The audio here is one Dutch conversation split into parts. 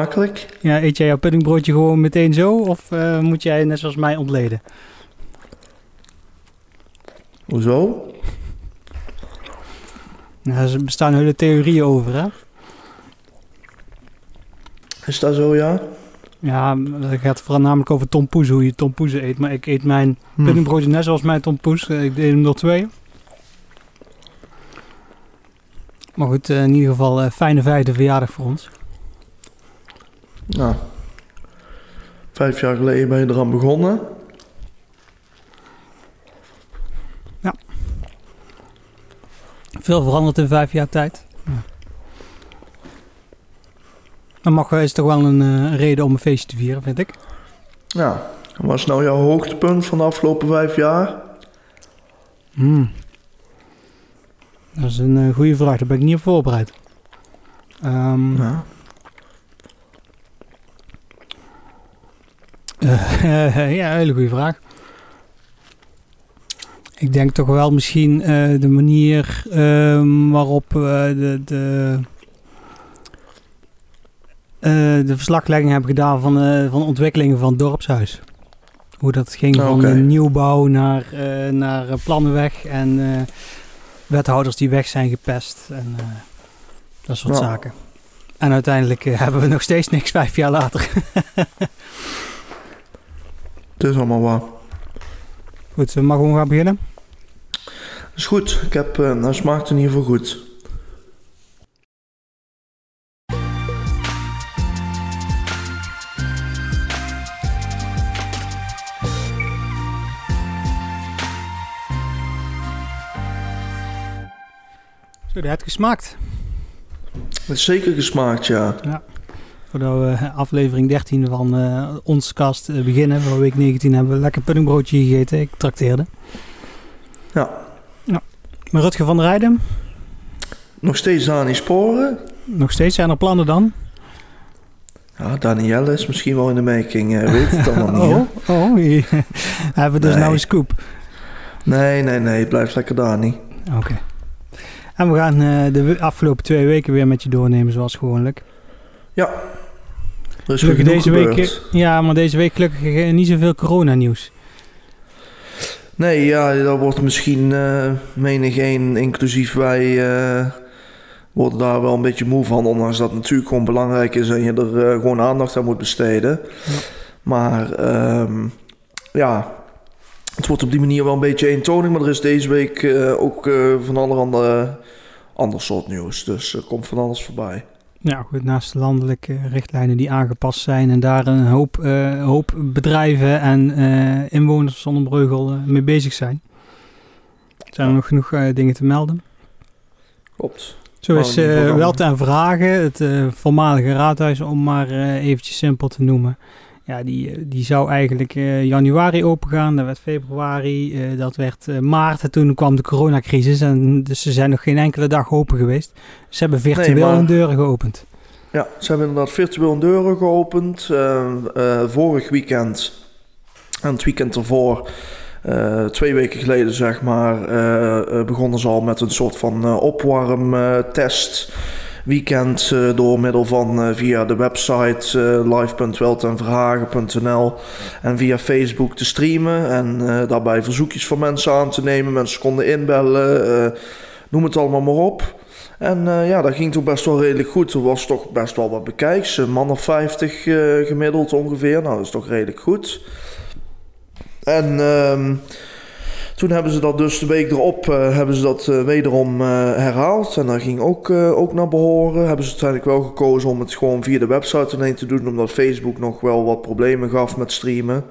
Smakelijk. Ja, eet jij jouw puddingbroodje gewoon meteen zo? Of eh, moet jij net zoals mij ontleden? Hoezo? Nou, er bestaan hele theorieën over, hè? Is dat zo, ja? Ja, dat gaat vooral namelijk over tompoes, hoe je tompoes eet. Maar ik eet mijn Hm. puddingbroodje net zoals mijn tompoes. Eh, Ik deed hem door twee. Maar goed, eh, in ieder geval fijne vijfde verjaardag voor ons. Nou, vijf jaar geleden ben je eraan begonnen. Veel veranderd in vijf jaar tijd. Ja. Dan mag, is toch wel een eh, reden om een feestje te vieren, vind ik. Ja. Wat is nou jouw hoogtepunt van de afgelopen vijf jaar? Hmm. Dat is een eh, goede vraag, daar ben ik niet op voorbereid. Ehm, Ja. ja, een hele goede vraag. Ik denk toch wel misschien eh, de manier ehm, waarop eh, de, de, eh, de verslaglegging hebben gedaan van, eh, van ontwikkelingen van het dorpshuis. Hoe dat ging van eh, nieuwbouw naar, eh, naar eh, plannenweg en eh, wethouders die weg zijn gepest en eh, dat soort Ja. zaken. En uiteindelijk eh, hebben we nog steeds niks vijf jaar later. Het is allemaal waar. Goed, we mogen gewoon gaan beginnen. Is goed. Ik heb, nou smaakt in ieder geval goed. Zo, dat heeft gesmaakt. Het is zeker gesmaakt, ja. Voordat we aflevering 13 van eh ons kast eh, beginnen, voor week 19, hebben we lekker puddingbroodje gegeten. Ik trakteerde. Ja. Maar Rutger van der Rijden, Nog steeds aan die sporen. nog steeds zijn er plannen dan? Ja, Danielle is misschien wel in de making. eh, weet het allemaal niet. hè? oh, oh, hebben we dus Nee. nou een scoop. Nee, nee, nee. Het blijft lekker Dani. Oké. En we gaan de afgelopen twee weken weer met je doornemen zoals gewoonlijk. Ja. Er is weer Gelukkig deze week, gebeurd. eh, ja, maar deze week gelukkig eh, niet zoveel coronanieuws. Nee, ja, dat wordt misschien eh menig één, inclusief wij, eh, worden daar wel een beetje moe van. Ondanks dat het natuurlijk gewoon belangrijk is en je er gewoon aandacht aan moet besteden. Ja. Maar ehm, ja, het wordt op die manier wel een beetje eentonig. Maar er is deze week ook van allerhande ander soort nieuws. Dus er komt van alles voorbij. Ja, goed, naast de landelijke richtlijnen die aangepast zijn en daar een hoop, eh, hoop bedrijven en eh, inwoners van Breugel eh, mee bezig zijn. Zijn er nog genoeg dingen te melden? Klopt. Zo is wel ten vragen, het voormalige raadhuis, om maar eventjes simpel te noemen. Ja, die, eh, die zou eigenlijk eh, januari opengaan, dat werd februari, eh, dat werd eh, maart en toen kwam de coronacrisis. En dus ze zijn nog geen enkele dag open geweest. Ze hebben virtueel maar- hun deuren geopend. Ja, ze hebben inderdaad virtueel deuren geopend. Eh, eh, vorig weekend en het weekend ervoor, eh, twee weken geleden zeg maar, eh, eh, begonnen ze al met een soort van eh, opwarmtest. Weekend eh, door middel van eh, via de website uh, live.weltenverhagen.nl en via Facebook te streamen en eh, daarbij verzoekjes van mensen aan te nemen. Mensen konden inbellen, eh, noem het allemaal maar op. En eh, ja, dat ging toch best wel redelijk goed. Er was toch best wel wat bekijks. Een man of 50 eh, gemiddeld ongeveer. Nou, dat is toch redelijk goed. En ehm, toen hebben ze dat dus de week erop eh, hebben ze dat eh, wederom eh, herhaald. En dat ging ook, ook naar behoren. Hebben ze uiteindelijk wel gekozen om het gewoon via de website ineens te doen. Omdat Facebook nog wel wat problemen gaf met streamen.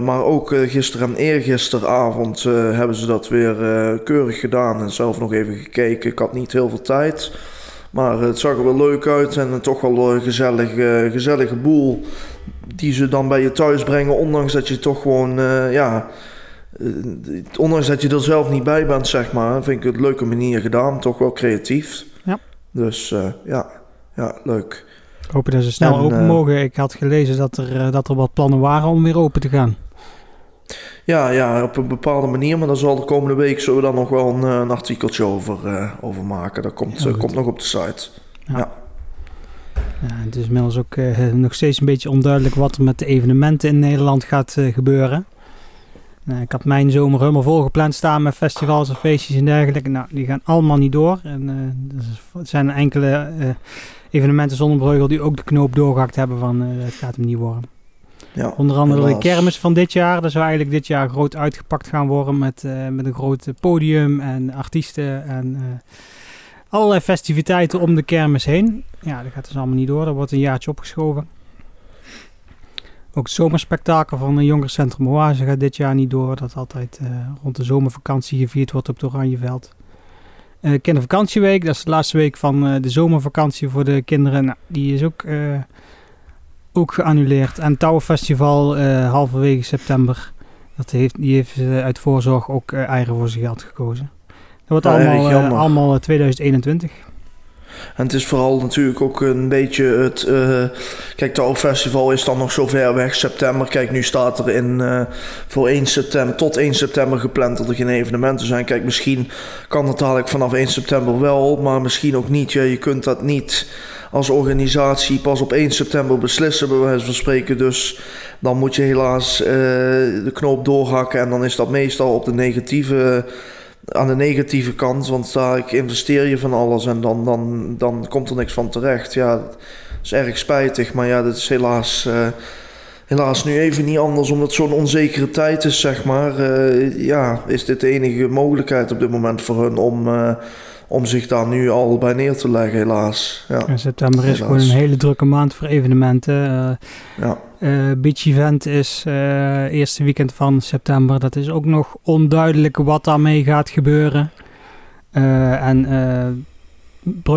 Maar ook gisteren en eergisteravond hebben ze dat weer keurig gedaan. En zelf nog even gekeken. Ik had niet heel veel tijd. Maar het zag er wel leuk uit. En toch wel een gezellig, gezellige boel. Die ze dan bij je thuis brengen. Ondanks dat je toch gewoon, ja... ondanks dat je er zelf niet bij bent, zeg maar. Vind ik het een leuke manier gedaan. Toch wel creatief. Ja. Dus ja, ja, leuk. Ik hoop dat ze snel En, open eh, mogen. Ik had gelezen dat er, eh, dat er wat plannen waren om weer open te gaan. Ja, ja, op een bepaalde manier. Maar daar zal de komende week zullen we dan nog wel een, eh, een artikeltje over, eh, over maken. Dat komt, eh, komt nog op de site. Ja, Ja, het is inmiddels ook nog steeds een beetje onduidelijk wat er met de evenementen in Nederland gaat gebeuren. Nou, ik had mijn zomer helemaal volgepland staan met festivals en feestjes en dergelijke. Nou, die gaan allemaal niet door. En uh, er zijn enkele uh, evenementen zonder Breugel die ook de knoop doorgehakt hebben van uh, het gaat hem niet worden. Ja, Onder andere helaas. de kermis van dit jaar. Dat zou eigenlijk dit jaar groot uitgepakt gaan worden met, met een groot podium en artiesten en allerlei festiviteiten om de kermis heen. Ja, dat gaat dus allemaal niet door. Dat wordt een jaartje opgeschoven. Ook het zomerspektakel van het Jongerencentrum Oase gaat dit jaar niet door. Dat altijd uh, rond de zomervakantie gevierd wordt op het Oranjeveld. Uh, kindervakantieweek, dat is de laatste week van uh, de zomervakantie voor de kinderen. Nou, die is ook, ook geannuleerd. En het Touwenfestival halverwege september. Dat heeft, die heeft uit voorzorg ook eieren voor zijn geld gekozen. Dat wordt allemaal, allemaal 2021. En het is vooral natuurlijk ook een beetje het. Uh, kijk, het festival is dan nog zo ver weg, september. Kijk, nu staat er in uh, voor 1 september tot 1 september gepland dat er geen evenementen zijn. Kijk, misschien kan het dadelijk vanaf 1 september wel, maar misschien ook niet. Ja, je kunt dat niet als organisatie pas op 1 september beslissen, bij wijze van spreken. Dus dan moet je helaas uh, de knoop doorhakken en dan is dat meestal op de negatieve aan de negatieve kant, want daar investeer je van alles en dan, dan, dan komt er niks van terecht. Ja, dat is erg spijtig, maar ja, dat is helaas, uh, helaas nu even niet anders, omdat het zo'n onzekere tijd is, zeg maar. Uh, ja, is dit de enige mogelijkheid op dit moment voor hun om, uh, om zich daar nu al bij neer te leggen, helaas. Ja, september is gewoon een hele drukke maand voor evenementen. ja. Uh, Beach Event is uh, eerste weekend van september. Dat is ook nog onduidelijk wat daarmee gaat gebeuren. Uh, en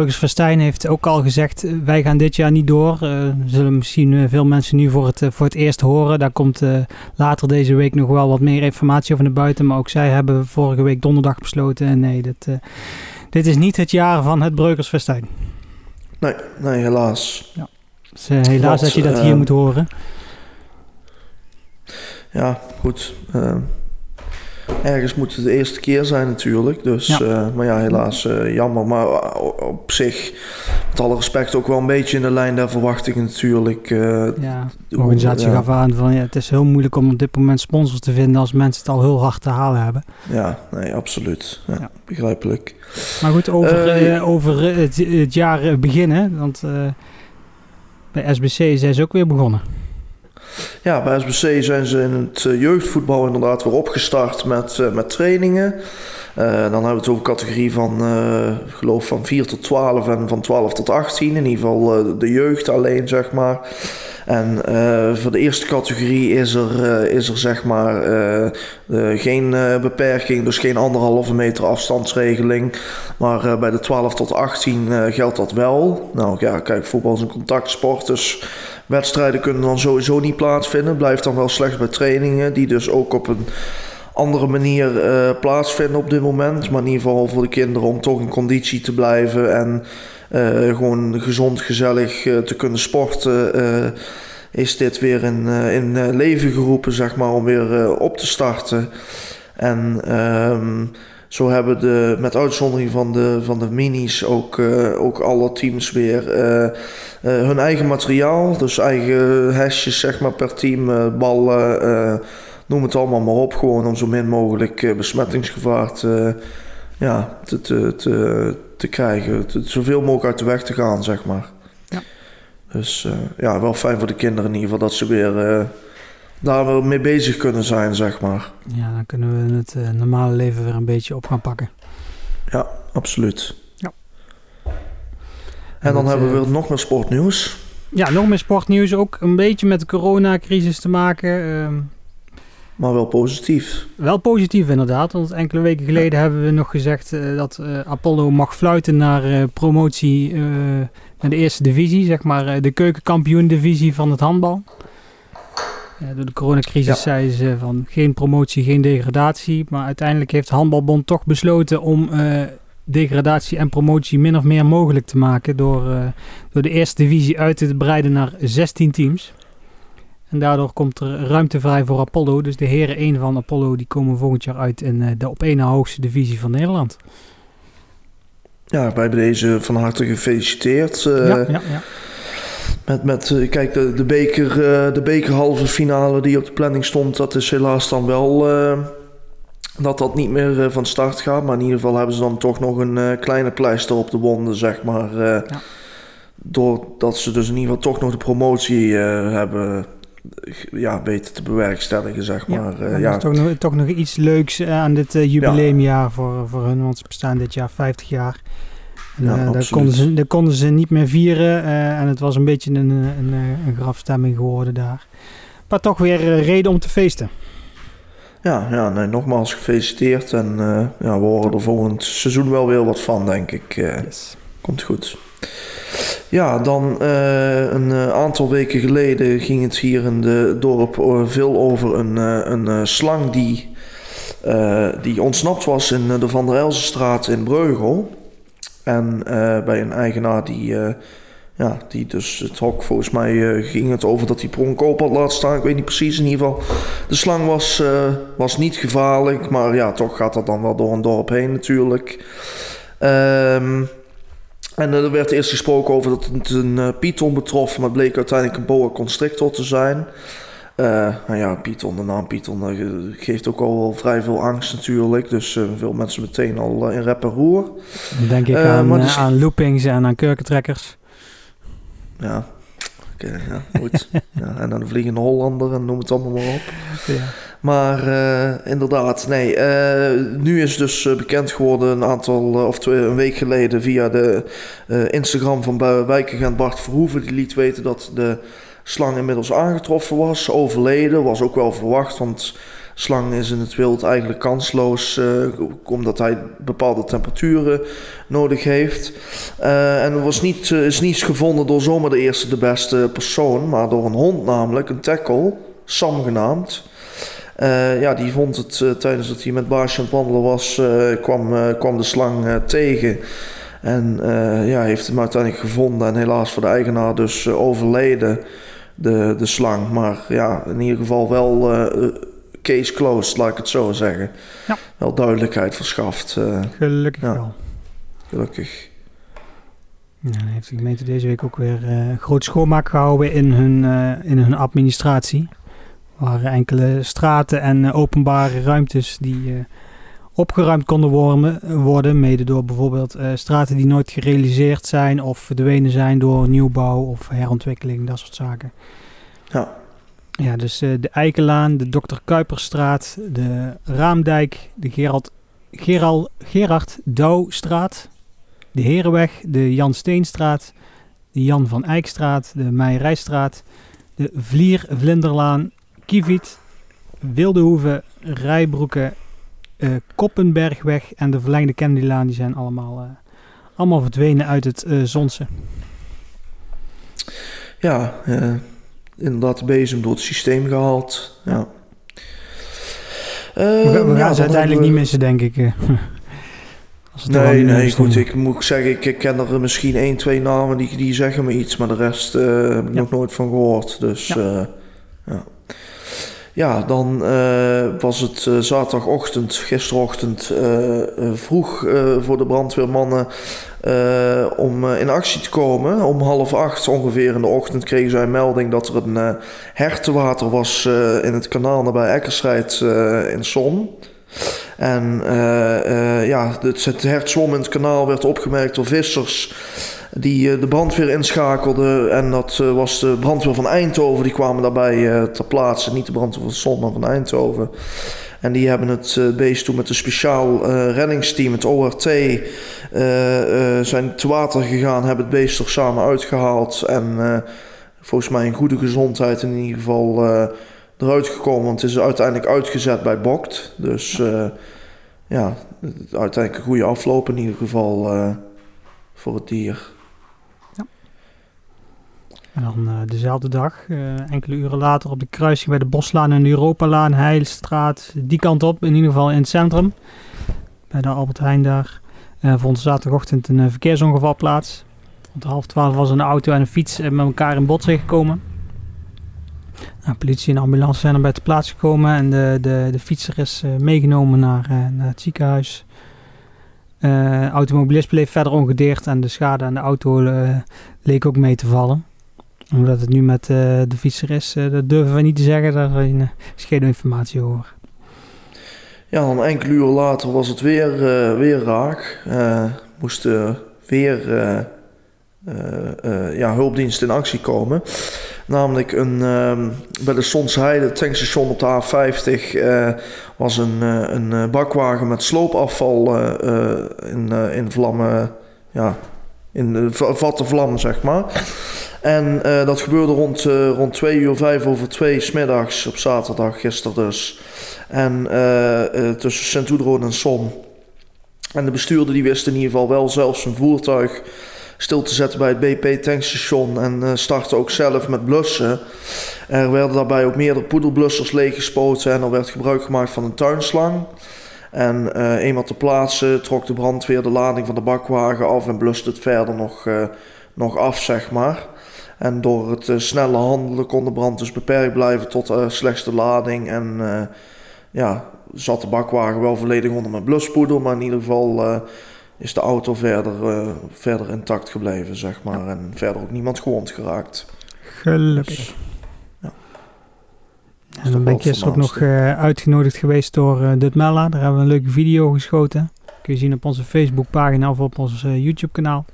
Verstijn heeft ook al gezegd: wij gaan dit jaar niet door. zullen misschien veel mensen nu voor het, voor het eerst horen. Daar komt later deze week nog wel wat meer informatie over naar buiten. Maar ook zij hebben vorige week donderdag besloten: nee, dit, dit is niet het jaar van het Breukers Festijn. Nee, nee, helaas. Ja. Dus, helaas dat je dat hier moet horen ja, goed. Uh, ergens moet het de eerste keer zijn natuurlijk. Dus, ja. Maar ja, helaas jammer. Maar op zich, met alle respect, ook wel een beetje in de lijn der verwachtingen natuurlijk. ja, de organisatie gaf aan van ja, het is heel moeilijk om op dit moment sponsors te vinden als mensen het al heel hard te halen hebben. Ja, nee, absoluut. Ja, ja. Begrijpelijk. Maar goed, over, over het, het, jaar beginnen. Want bij SBC zijn ze ook weer begonnen. Ja, bij SBC zijn ze in het eh, jeugdvoetbal inderdaad weer opgestart met, uh, met trainingen. Uh, dan hebben we het over categorie van, geloof van 4 tot 12 en van 12 tot 18. In ieder geval de jeugd alleen, zeg maar. En voor de eerste categorie is er, is er zeg maar geen beperking, dus geen anderhalve meter afstandsregeling. Maar bij de 12 tot 18 geldt dat wel. Nou ja, kijk, voetbal is een contactsport, dus Wedstrijden kunnen dan sowieso niet plaatsvinden. Blijft dan wel slechts bij trainingen, die dus ook op een andere manier plaatsvinden op dit moment. Maar in ieder geval voor de kinderen om toch in conditie te blijven en gewoon gezond, gezellig uh, te kunnen sporten. is dit weer in, in leven geroepen, zeg maar, om weer op te starten. En ehm, zo hebben de, met uitzondering van de, van de minis, ook, ook alle teams weer eh, hun eigen materiaal, dus eigen hesjes zeg maar per team, ballen, noem het allemaal maar op. Gewoon om zo min mogelijk besmettingsgevaar te, ja, te, te, te, te krijgen. Te, zoveel mogelijk uit de weg te gaan, zeg maar. Ja. Dus ja, wel fijn voor de kinderen in ieder geval dat ze weer daar weer mee bezig kunnen zijn, zeg maar. Ja, dan kunnen we het normale leven weer een beetje op gaan pakken. Ja, absoluut. En dan hebben we eh, nog meer sportnieuws. Ja, nog meer sportnieuws. Ook een beetje met de coronacrisis te maken. Maar wel positief. Wel positief inderdaad. Want enkele weken geleden hebben we nog gezegd uh, dat uh, Apollo mag fluiten naar uh, promotie naar de eerste divisie. Zeg maar de keukenkampioen divisie van het handbal. door de coronacrisis ja. zeiden ze van geen promotie, geen degradatie. Maar uiteindelijk heeft de handbalbond toch besloten om degradatie en promotie min of meer mogelijk te maken door, door de eerste divisie uit te breiden naar 16 teams. En daardoor komt er ruimte vrij voor Apollo. Dus de heren 1 van Apollo die komen volgend jaar uit in uh, de op één na hoogste divisie van Nederland. Ja, bij deze van harte gefeliciteerd. Uh, ja, ja, ja. met, met kijk, de, de, beker, de bekerhalve finale die op de planning stond, dat is helaas dan wel dat dat niet meer van start gaat. Maar in ieder geval hebben ze dan toch nog een kleine pleister op de wonden, zeg maar. Ja. Doordat ze dus in ieder geval toch nog de promotie hebben ja, weten te bewerkstelligen, zeg maar. Ja, ja. Toch, nog, toch nog iets leuks aan dit jubileumjaar voor, voor hun, want ze bestaan dit jaar 50 jaar. En, daar, konden ze, daar konden ze niet meer vieren en het was een beetje een, een, een grafstemming geworden daar. Maar toch weer reden om te feesten. Ja, ja nee, nogmaals gefeliciteerd en ja, we horen er volgend seizoen wel weer wat van, denk ik. Yes. Komt goed. Ja, dan uh, een uh, aantal weken geleden ging het hier in de dorp uh, veel over een, een slang die, die ontsnapt was in de Van der Elzenstraat in Breugel. En bij een eigenaar die, ja, die dus het hok, volgens mij ging het over dat hij pronk had laten staan. Ik weet niet precies, in ieder geval. De slang was, was niet gevaarlijk, maar ja, toch gaat dat dan wel door een dorp heen natuurlijk. Ehm en er werd eerst gesproken over dat het een uh, python betrof, maar het bleek uiteindelijk een boa constrictor te zijn. Uh, nou ja, Python, de naam Python uh, geeft ook al wel vrij veel angst natuurlijk. Dus veel mensen meteen al in rep en roer. Dan denk ik aan, dus... aan loopings en aan kurkentrekkers. Ja, oké, okay, ja, goed. ja, en dan de Vliegende Hollander en noem het allemaal maar op. Ja. Maar uh, inderdaad, nee. Uh, nu is dus uh, bekend geworden een aantal, of twee, een week geleden via de Instagram van wijkagent Bart Verhoeven. Die liet weten dat de slang inmiddels aangetroffen was, overleden. Was ook wel verwacht, want slang is in het wild eigenlijk kansloos, omdat hij bepaalde temperaturen nodig heeft. en er was niet, is niets gevonden door zomaar de eerste de beste persoon, maar door een hond namelijk, een tackle, Sam genaamd. Uh, ja, die vond het uh, tijdens dat hij met Baasje aan het wandelen was, uh, kwam, kwam de slang tegen. En ja, heeft hem uiteindelijk gevonden en helaas voor de eigenaar dus overleden, de, de slang. Maar ja, in ieder geval wel case closed, laat ik het zo zeggen. Ja. Wel duidelijkheid verschaft. Gelukkig ja. wel. Gelukkig. Ja, heeft de gemeente deze week ook weer groot schoonmaak gehouden in hun, in hun administratie waren enkele straten en eh, openbare ruimtes die eh, opgeruimd konden worden, mede door bijvoorbeeld eh, straten die nooit gerealiseerd zijn of verdwenen zijn door nieuwbouw of herontwikkeling, dat soort zaken. Ja. Ja, dus de Eikelaan, de Dr. Kuiperstraat, de Raamdijk, de Gerald, Gerald, Gerard Douwstraat, de Herenweg, de Jan Steenstraat, de Jan van Eyckstraat, de Meijerijstraat, de Vlier Kieviet, Wildehoeven, Rijbroeken, uh, Koppenbergweg en de verlengde Kennedylaan, die zijn allemaal, uh, allemaal verdwenen uit het uh, Zonse. Ja, inderdaad bezem door het systeem gehaald. Ja. we, gaan ja, ze uiteindelijk niet missen, denk ik. nee, nee, goed. Ik moet zeggen, ik, ik ken er misschien één, twee namen die, die zeggen me iets, maar de rest heb ik nog nooit van gehoord. Dus ja. ja. Ja, dan uh, was het uh, zaterdagochtend, gisterochtend, uh, vroeg voor de brandweermannen om in actie te komen. Om half acht ongeveer in de ochtend kregen zij een melding dat er een hertenwater was in het kanaal nabij Eckersrijd in Son. En ja, het, het hert zwom in het kanaal werd opgemerkt door vissers die uh, de brandweer inschakelde. En dat uh, was de brandweer van Eindhoven. Die kwamen daarbij uh, ter plaatse. Niet de brandweer van Zon, maar van Eindhoven. En die hebben het beest toen met een speciaal reddingsteam, het ORT, zijn te water gegaan. Hebben het beest er samen uitgehaald. En volgens mij in goede gezondheid in ieder geval eruit gekomen. Want het is uiteindelijk uitgezet bij Bokt. Dus ja, uiteindelijk een goede afloop in ieder geval voor het dier. Dan uh, dezelfde dag, uh, enkele uren later op de kruising bij de Boslaan en de Europalaan, Heilstraat, die kant op, in ieder geval in het centrum. Bij de Albert Heijn daar uh, vond zaterdagochtend een verkeersongeval plaats. Rond half twaalf was een auto en een fiets met elkaar in botsing gekomen. Nou, politie en ambulance zijn er bij de plaats gekomen en de, de, de fietser is meegenomen naar, naar het ziekenhuis. Automobilist bleef verder ongedeerd en de schade aan de auto leek ook mee te vallen. Omdat het nu met de fietser is, dat durven we niet te zeggen. Daar is geen informatie over. Ja, dan enkele uur later was het weer, weer raak. moesten weer ja, hulpdienst in actie komen. Namelijk een, uh, bij de Sonsheide tankstation op de A50 uh, was een, een eh, bakwagen met sloopafval in, in vlammen, ja, in de vatte vlam, zeg maar. En dat gebeurde rond, rond 2 uur 5 over 2 smiddags op zaterdag, gisteren dus. En tussen Sint-Oederoon en Som. En de bestuurder die wist in ieder geval wel zelfs zijn voertuig stil te zetten bij het BP-tankstation en uh, startte ook zelf met blussen. Er werden daarbij ook meerdere poedelblussers leeggespoten en er werd gebruik gemaakt van een tuinslang. En uh, eenmaal te plaatsen trok de brandweer de lading van de bakwagen af en bluste het verder nog, uh, nog af, zeg maar. En door het snelle handelen kon de brand dus beperkt blijven tot uh, slechts de lading. En ja, zat de bakwagen wel volledig onder met bluspoeder, maar in ieder geval is de auto verder, uh, verder intact gebleven, zeg maar. En verder ook niemand gewond geraakt. Gelukkig. Dus, ja. En dan ben ik gisteren ook nog uh, uitgenodigd geweest door uh, Dutmella. Daar hebben we een leuke video geschoten. Kun je zien op onze Facebookpagina of op ons YouTube-kanaal.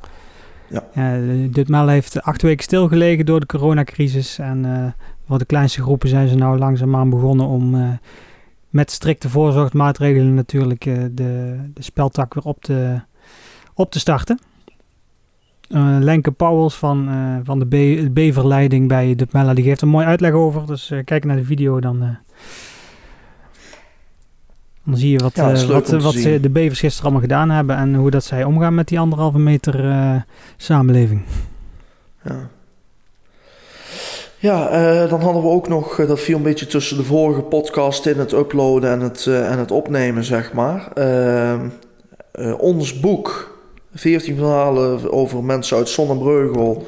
Ja. Dutmella heeft acht weken stilgelegen door de coronacrisis. En voor de kleinste groepen zijn ze nou langzaamaan begonnen om met strikte voorzorgsmaatregelen natuurlijk de, de speltak weer op te op te starten. Uh, Lenke Pauwels van, uh, van de, Be Beverleiding bij Dutmella, die geeft een mooi uitleg over. Dus uh, kijk naar de video, dan, dan zie je wat, ja, wat, wat ze, de bevers gisteren allemaal gedaan hebben en hoe dat zij omgaan met die anderhalve meter samenleving. Ja. Ja, dan hadden we ook nog, dat viel een beetje tussen de vorige podcast in het uploaden en het, en het opnemen, zeg maar. ons boek 14 verhalen over mensen uit Zonnebreugel.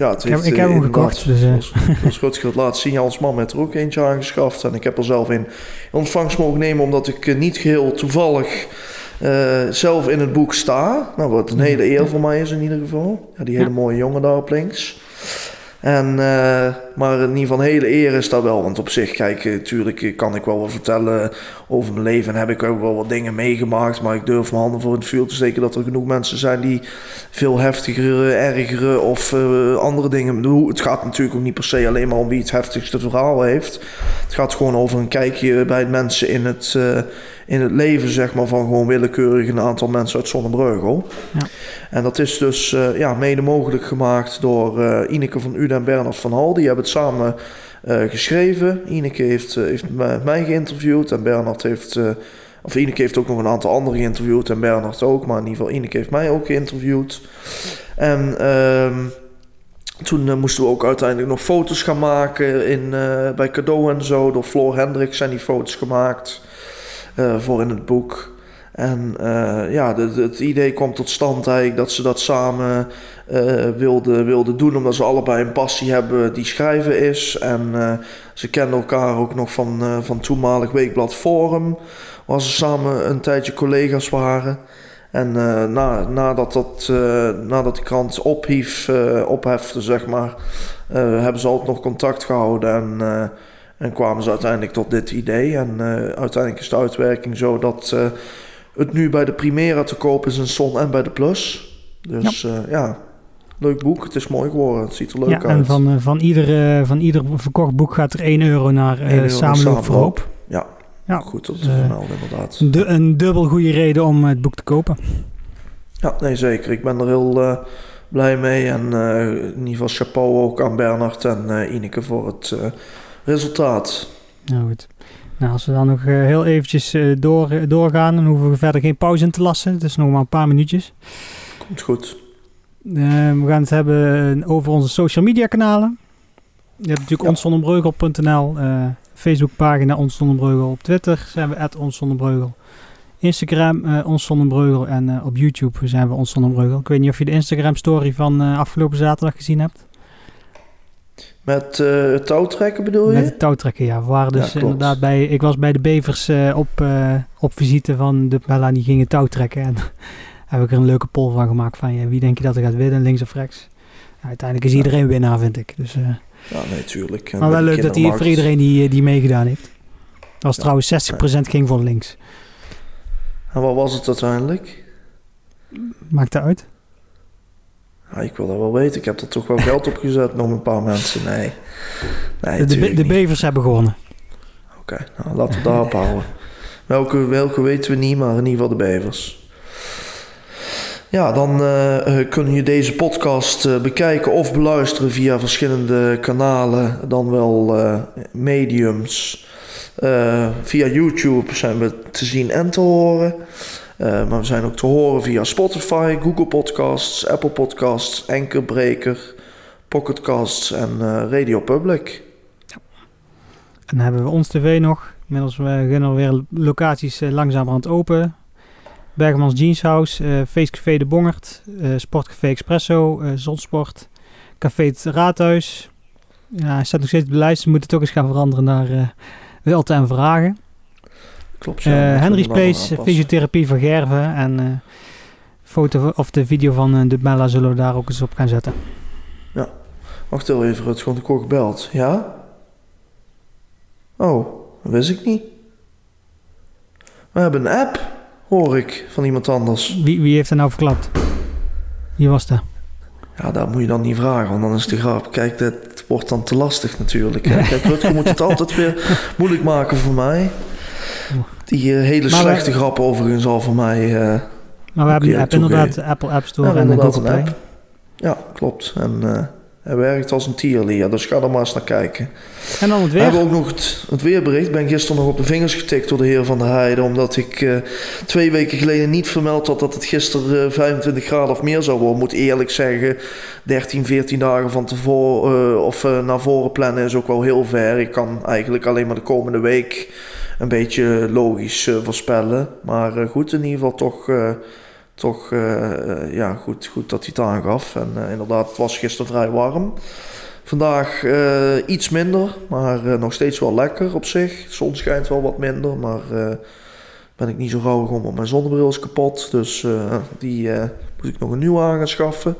Ja, het heeft, ik, heb, hem gekocht. Dus, uh. Goed het laat zien. Als man met er ook eentje aangeschaft. En ik heb er zelf in ontvangst mogen nemen, omdat ik eh, niet geheel toevallig uh, zelf in het boek sta. Nou, wat een hele eer voor mij is in ieder geval. Ja, die hele mooie jongen daar op links. En, uh, maar in ieder geval hele eer is dat wel. Want op zich, kijk, natuurlijk kan ik wel wat vertellen over mijn leven. En heb ik ook wel wat dingen meegemaakt. Maar ik durf mijn handen voor het vuur te steken dat er genoeg mensen zijn die veel heftigere, ergere of andere dingen doen. Het gaat natuurlijk ook niet per se alleen maar om wie het heftigste verhaal heeft. Het gaat gewoon over een kijkje bij mensen in het, in het leven, zeg maar, van gewoon willekeurig een aantal mensen uit Zonnebreugel. Ja. En dat is dus uh, ja, mede mogelijk gemaakt door Ineke van Uden en Bernard van Hal. Die hebben het samen uh, geschreven. Ineke heeft, uh, heeft mij geïnterviewd en Bernard heeft... Uh, of Ineke heeft ook nog een aantal anderen geïnterviewd en Bernard ook. Maar in ieder geval, Ineke heeft mij ook geïnterviewd. En ehm, toen moesten we ook uiteindelijk nog foto's gaan maken in, bij cadeau en zo. Door Floor Hendricks zijn die foto's gemaakt voor in het boek. En uh, ja, het idee kwam tot stand eigenlijk dat ze dat samen uh, wilden wilde doen, omdat ze allebei een passie hebben die schrijven is. En ze kenden elkaar ook nog van, van toenmalig Weekblad Forum, waar ze samen een tijdje collega's waren. En na, nadat, dat, nadat de krant ophief, ophefte, zeg maar, hebben ze altijd nog contact gehouden en, en kwamen ze uiteindelijk tot dit idee. En uiteindelijk is de uitwerking zo dat het nu bij de Primera te koop is in Son en bij de Plus. Dus ja. Uh, ja, leuk boek. Het is mooi geworden. Het ziet er leuk ja, uit. En van, van, ieder, van ieder verkocht boek gaat er 1 euro naar uh, Samenloop voor Hoop. Ja. ja, goed om te vermelden inderdaad. een dubbel goede reden om het boek te kopen. Ja, nee zeker. Ik ben er heel blij mee. En in ieder geval chapeau ook aan Bernard en Ineke voor het resultaat. Nou goed. Nou, als we dan nog uh, heel eventjes uh, door, uh, doorgaan, dan hoeven we verder geen pauze in te lassen. Het is nog maar een paar minuutjes. Komt goed. we gaan het hebben over onze social media kanalen. Je hebt natuurlijk ja. onsonnenbreugel.nl, Facebookpagina Ons Op Twitter zijn we @onsonnenbreugel. Instagram uh, Ons en op YouTube zijn we Ons Ik weet niet of je de Instagram story van afgelopen zaterdag gezien hebt. Met uh, touwtrekken bedoel je? Met touwtrekken, ja. We waren dus inderdaad bij... Ik was bij de bevers uh, op, uh, op visite van de Bella. Die gingen touwtrekken. En heb ik er een leuke poll van gemaakt van... Ja, wie denk je dat er gaat winnen, links of rechts? Ja, uiteindelijk is iedereen winnaar, vind ik. Dus, ja, nee, tuurlijk. Maar wel leuk dat hij voor iedereen die, die meegedaan heeft. Dat was trouwens 60% ging voor links. En wat was het uiteindelijk? Maakt dat uit? Ja, ik wil dat wel weten. Ik heb er toch wel geld op gezet, nog een paar mensen. Nee. nee de, de, bevers hebben gewonnen. Oké, nou, laten we daarop houden. Welke, welke weten we niet, maar in ieder geval de bevers. Ja, dan uh, kun je deze podcast uh, bekijken of beluisteren via verschillende kanalen, dan wel uh, mediums. via YouTube zijn we te zien en te horen. Maar we zijn ook te horen via Spotify, Google Podcasts, Apple Podcasts, Anchorbreaker, Pocketcasts en Radio Public. Ja. En dan hebben we ons tv nog. Inmiddels beginnen weer locaties langzamerhand open. Bergemans Jeanshouse, uh, Feestcafé De Bongert, uh, Sportcafé Expresso, uh, Zonsport, Café het Raadhuis. Ja, hij staat nog steeds op de lijst. We moeten toch eens gaan veranderen naar uh, Welte en Vragen. Klopt, ja. Henry Space, Fysiotherapie van Gerven en foto of de video van de Bella zullen we daar ook eens op gaan zetten. Ja, wacht heel even, het gewoon de kort gebeld. Ja? Oh, dat wist ik niet. We hebben een app hoor ik van iemand anders. Wie, wie heeft er nou verklapt? Wie was dat? Ja, dat moet je dan niet vragen, want dan is de grap. Kijk, dat wordt dan te lastig natuurlijk. Hè? Kijk, Rutger moet het altijd weer moeilijk maken voor mij. Die uh, hele slechte grap overigens al voor mij... Uh, maar we hebben die app inderdaad, de Apple App Store ja, en Google Play. Ja, klopt. En... Uh, hij werkt als een tierlier, dus ga er maar eens naar kijken. En dan het weer? We hebben ook nog het, het weerbericht. Ik ben gisteren nog op de vingers getikt door de heer Van der Heijden. Omdat ik uh, twee weken geleden niet vermeld had dat het gisteren uh, 25 graden of meer zou worden. Moet eerlijk zeggen, 13, 14 dagen van tevoren of naar voren plannen is ook wel heel ver. Ik kan eigenlijk alleen maar de komende week een beetje logisch voorspellen. Maar goed, in ieder geval toch toch uh, ja, goed, goed dat hij het aangaf. En inderdaad, het was gisteren vrij warm. Vandaag iets minder, maar nog steeds wel lekker op zich. De zon schijnt wel wat minder, maar ben ik niet zo gauw om, want mijn zonnebril is kapot. Dus die moet ik nog een nieuwe aan schaffen.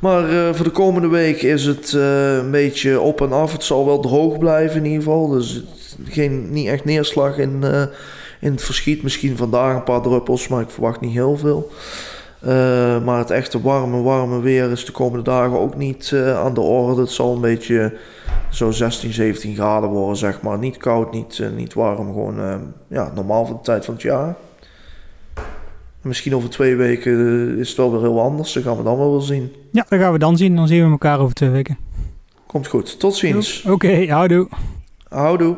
Maar voor de komende week is het een beetje op en af. Het zal wel droog blijven in ieder geval. Dus geen, niet echt neerslag in in het verschiet. Misschien vandaag een paar druppels, maar ik verwacht niet heel veel. Uh, maar het echte warme, warme weer is de komende dagen ook niet uh, aan de orde. Het zal een beetje zo 16, 17 graden worden, zeg maar. Niet koud, niet, uh, niet warm. Gewoon ja, normaal voor de tijd van het jaar. misschien over twee weken is het wel weer heel anders. Dat gaan we dan wel zien. Ja, dat gaan we dan zien. Dan zien we elkaar over twee weken. Komt goed. Tot ziens. Oké, okay, houdoe. Houdoe.